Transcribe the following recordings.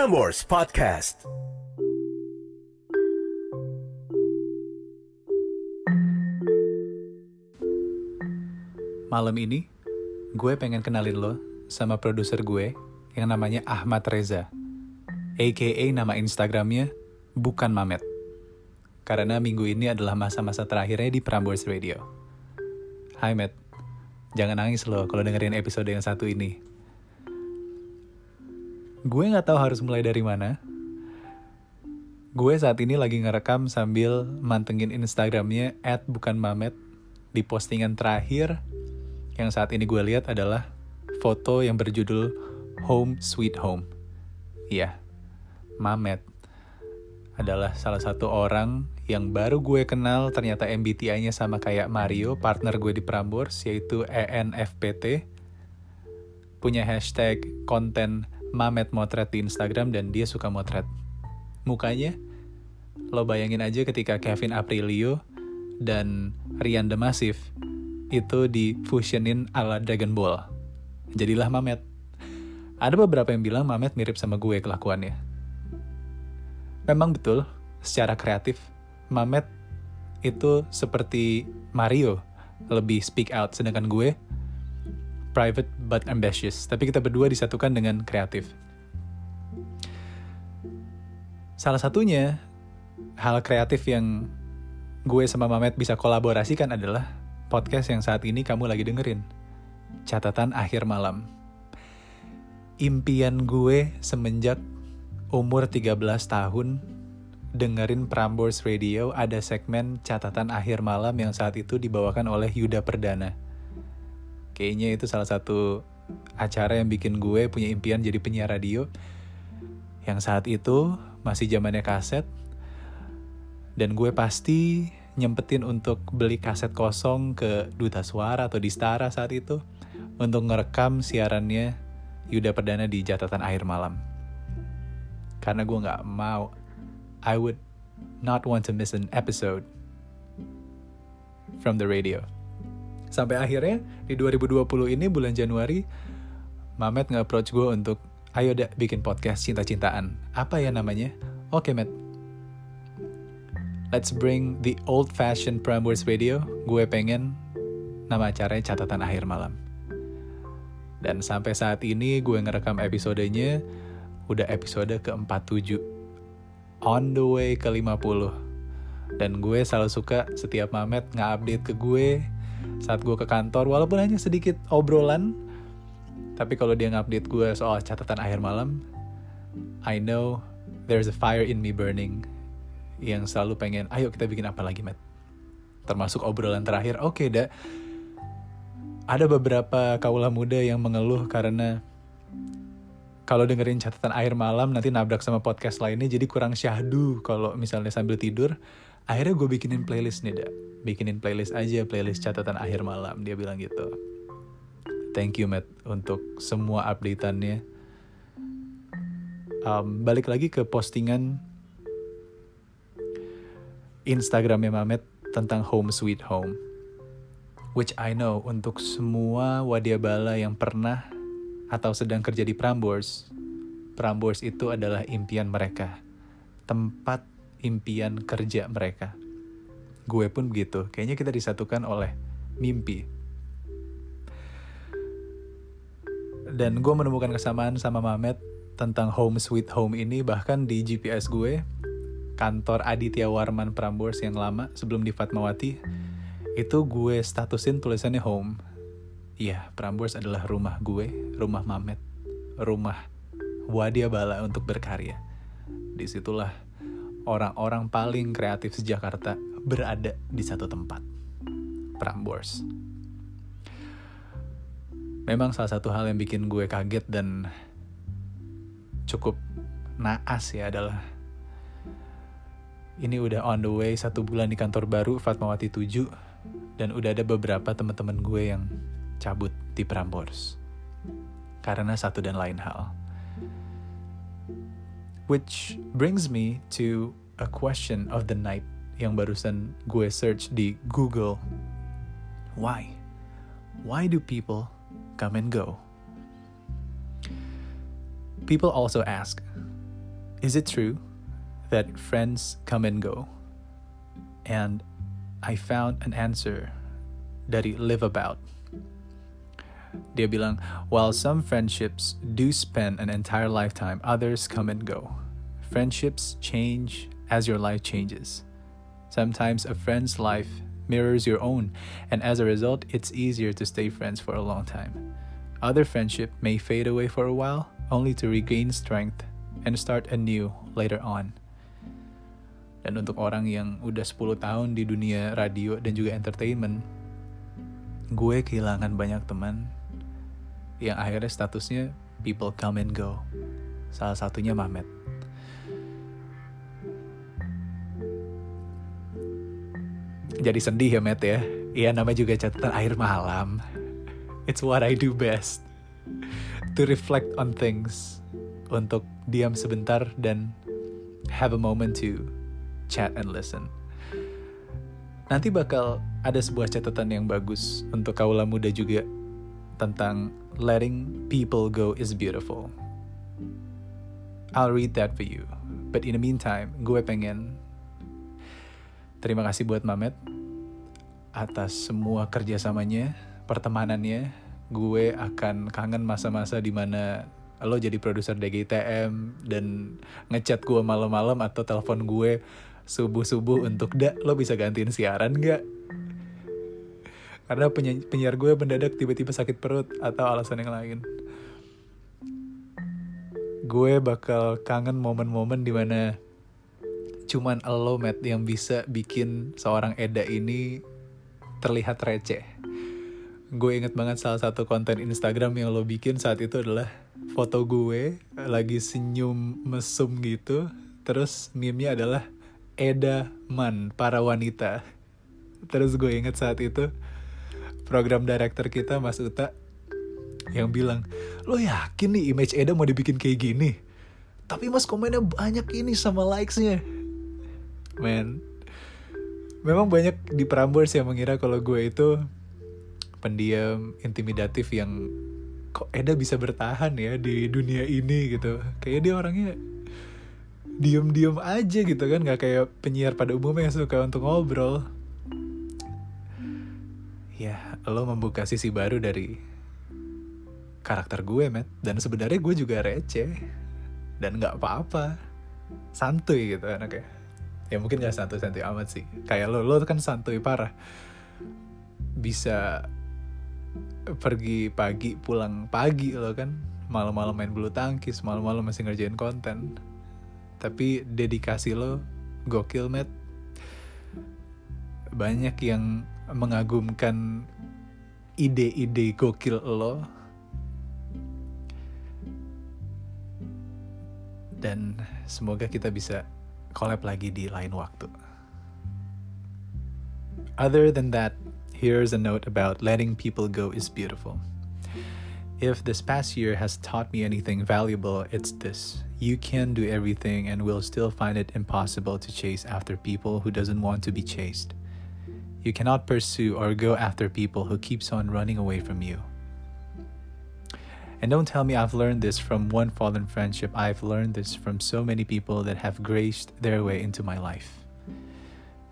Prambors Podcast. Malam ini, gue pengen kenalin lo sama produser gue yang namanya Ahmad Reza. AKA nama Instagramnya bukan Mamet. Karena minggu ini adalah masa-masa terakhirnya di Prambors Radio. Hai Matt, jangan nangis lo kalau dengerin episode yang satu ini. Gue nggak tahu harus mulai dari mana. Gue saat ini lagi ngerekam sambil mantengin Instagramnya @bukanmamet di postingan terakhir yang saat ini gue lihat adalah foto yang berjudul Home Sweet Home. Iya, Mamet adalah salah satu orang yang baru gue kenal ternyata MBTI-nya sama kayak Mario, partner gue di Prambors, yaitu ENFPT. Punya hashtag konten Mamet Motret di Instagram dan dia suka motret. Mukanya, lo bayangin aja ketika Kevin Aprilio dan Rian The Massive itu di fusionin ala Dragon Ball. Jadilah Mamet. Ada beberapa yang bilang Mamet mirip sama gue kelakuannya. Memang betul, secara kreatif, Mamet itu seperti Mario, lebih speak out, sedangkan gue private but ambitious. Tapi kita berdua disatukan dengan kreatif. Salah satunya, hal kreatif yang gue sama Mamet bisa kolaborasikan adalah podcast yang saat ini kamu lagi dengerin. Catatan akhir malam. Impian gue semenjak umur 13 tahun dengerin Prambors Radio ada segmen catatan akhir malam yang saat itu dibawakan oleh Yuda Perdana. Kayaknya itu salah satu acara yang bikin gue punya impian jadi penyiar radio. Yang saat itu masih zamannya kaset. Dan gue pasti nyempetin untuk beli kaset kosong ke Duta Suara atau di Stara saat itu untuk ngerekam siarannya Yuda Perdana di catatan akhir malam. Karena gue nggak mau, I would not want to miss an episode from the radio. Sampai akhirnya di 2020 ini bulan Januari, Mamet nge-approach gue untuk, ayo dah bikin podcast cinta-cintaan. Apa ya namanya? Oke, okay, Matt. Let's bring the old-fashioned Prambors Radio. Gue pengen nama acaranya catatan akhir malam. Dan sampai saat ini gue ngerekam episodenya udah episode ke-47. On the way ke 50. Dan gue selalu suka setiap Mamet nge-update ke gue saat gue ke kantor walaupun hanya sedikit obrolan tapi kalau dia ngupdate gue soal catatan akhir malam I know there's a fire in me burning yang selalu pengen ayo kita bikin apa lagi Matt? Termasuk obrolan terakhir. Oke okay, ada beberapa kaula muda yang mengeluh karena kalau dengerin catatan akhir malam nanti nabrak sama podcast lainnya jadi kurang syahdu kalau misalnya sambil tidur akhirnya gue bikinin playlist nih dah bikinin playlist aja playlist catatan akhir malam. Dia bilang gitu. Thank you Matt untuk semua updateannya. Um, balik lagi ke postingan Instagramnya Mamet tentang home sweet home. Which I know untuk semua wadiabala yang pernah atau sedang kerja di Prambors Prambors itu adalah impian mereka. Tempat impian kerja mereka gue pun begitu. Kayaknya kita disatukan oleh mimpi. Dan gue menemukan kesamaan sama Mamet tentang home sweet home ini bahkan di GPS gue kantor Aditya Warman Prambors yang lama sebelum di Fatmawati itu gue statusin tulisannya home. Iya, Prambors adalah rumah gue, rumah Mamet, rumah Wadia Bala untuk berkarya. Di situlah orang-orang paling kreatif sejakarta berada di satu tempat. Prambors. Memang salah satu hal yang bikin gue kaget dan cukup naas ya adalah ini udah on the way satu bulan di kantor baru Fatmawati 7 dan udah ada beberapa teman-teman gue yang cabut di Prambors karena satu dan lain hal. Which brings me to a question of the night yang barusan gue search di Google. Why? Why do people come and go? People also ask, Is it true that friends come and go? And I found an answer that dari Live About. Dia bilang, while some friendships do spend an entire lifetime, others come and go. Friendships change as your life changes. Sometimes a friend's life mirrors your own, and as a result, it's easier to stay friends for a long time. Other friendship may fade away for a while, only to regain strength and start anew later on. Dan untuk orang yang udah 10 tahun di dunia radio dan juga entertainment, gue kehilangan banyak teman yang akhirnya statusnya people come and go. Salah satunya Mamet. Jadi sedih ya Matt ya. Iya namanya juga catatan air malam. It's what I do best. To reflect on things. Untuk diam sebentar dan have a moment to chat and listen. Nanti bakal ada sebuah catatan yang bagus untuk kaula muda juga tentang letting people go is beautiful. I'll read that for you. But in the meantime, gue pengen terima kasih buat Mamet atas semua kerjasamanya, pertemanannya. Gue akan kangen masa-masa di mana lo jadi produser DGTM dan ngechat gue malam-malam atau telepon gue subuh-subuh untuk dak lo bisa gantiin siaran gak? Karena penyiar, gue mendadak tiba-tiba sakit perut atau alasan yang lain. Gue bakal kangen momen-momen di mana cuman lo Matt yang bisa bikin seorang Eda ini terlihat receh. Gue inget banget salah satu konten Instagram yang lo bikin saat itu adalah foto gue lagi senyum mesum gitu. Terus meme-nya adalah Eda Man, para wanita. Terus gue inget saat itu program director kita Mas Uta yang bilang, lo yakin nih image Eda mau dibikin kayak gini? Tapi mas komennya banyak ini sama likesnya. Men, memang banyak di Prambors yang mengira kalau gue itu pendiam, intimidatif yang kok Eda bisa bertahan ya di dunia ini gitu. Kayak dia orangnya diem-diem aja gitu kan, gak kayak penyiar pada umumnya yang suka untuk ngobrol ya lo membuka sisi baru dari karakter gue met dan sebenarnya gue juga receh. Dan nggak apa-apa. Santuy gitu anaknya. Ya mungkin gak santuy santuy amat sih. Kayak lo lo kan santuy parah. Bisa pergi pagi pulang pagi lo kan. Malam-malam main bulu tangkis malam-malam masih ngerjain konten. Tapi dedikasi lo gokil met banyak yang mengagumkan ide-ide gokil lo dan semoga kita bisa collab lagi di lain waktu. Other than that, here's a note about letting people go is beautiful. If this past year has taught me anything valuable, it's this. You can do everything and will still find it impossible to chase after people who doesn't want to be chased. You cannot pursue or go after people who keeps on running away from you. And don't tell me I've learned this from one fallen friendship. I've learned this from so many people that have graced their way into my life.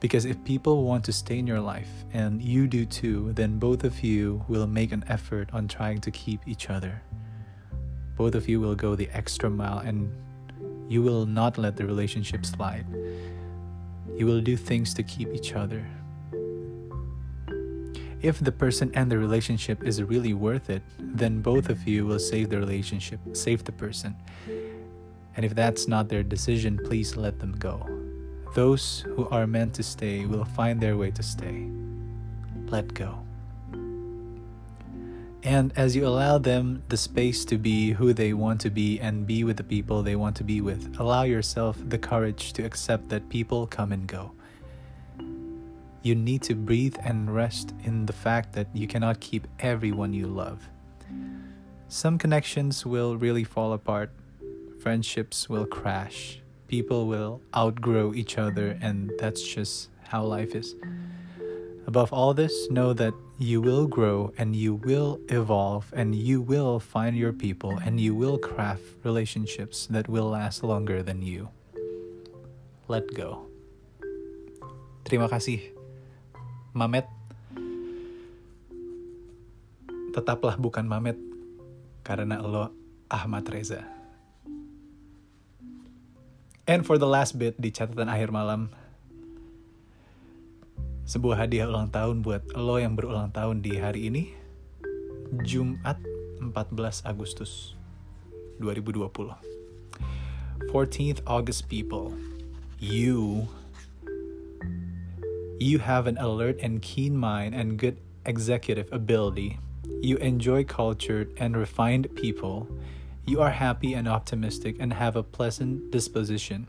Because if people want to stay in your life and you do too, then both of you will make an effort on trying to keep each other. Both of you will go the extra mile and you will not let the relationship slide. You will do things to keep each other if the person and the relationship is really worth it, then both of you will save the relationship, save the person. And if that's not their decision, please let them go. Those who are meant to stay will find their way to stay. Let go. And as you allow them the space to be who they want to be and be with the people they want to be with, allow yourself the courage to accept that people come and go you need to breathe and rest in the fact that you cannot keep everyone you love. Some connections will really fall apart, friendships will crash, people will outgrow each other, and that's just how life is. Above all this, know that you will grow and you will evolve and you will find your people and you will craft relationships that will last longer than you. Let go. Terima kasih, Mamet. Tetaplah bukan Mamet karena lo Ahmad Reza. And for the last bit di catatan akhir malam, sebuah hadiah ulang tahun buat lo yang berulang tahun di hari ini, Jumat 14 Agustus 2020. 14th August people, you you have an alert and keen mind and good executive ability. You enjoy cultured and refined people. You are happy and optimistic and have a pleasant disposition.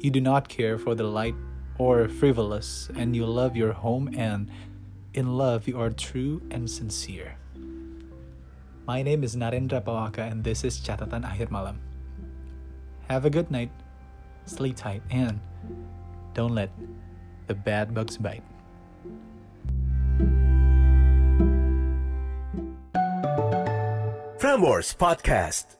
You do not care for the light or frivolous, and you love your home, and in love you are true and sincere. My name is Narendra Pawaka, and this is Catatan Akhir Malam. Have a good night, sleep tight, and don't let the bad bugs bite. Frameworks Podcast.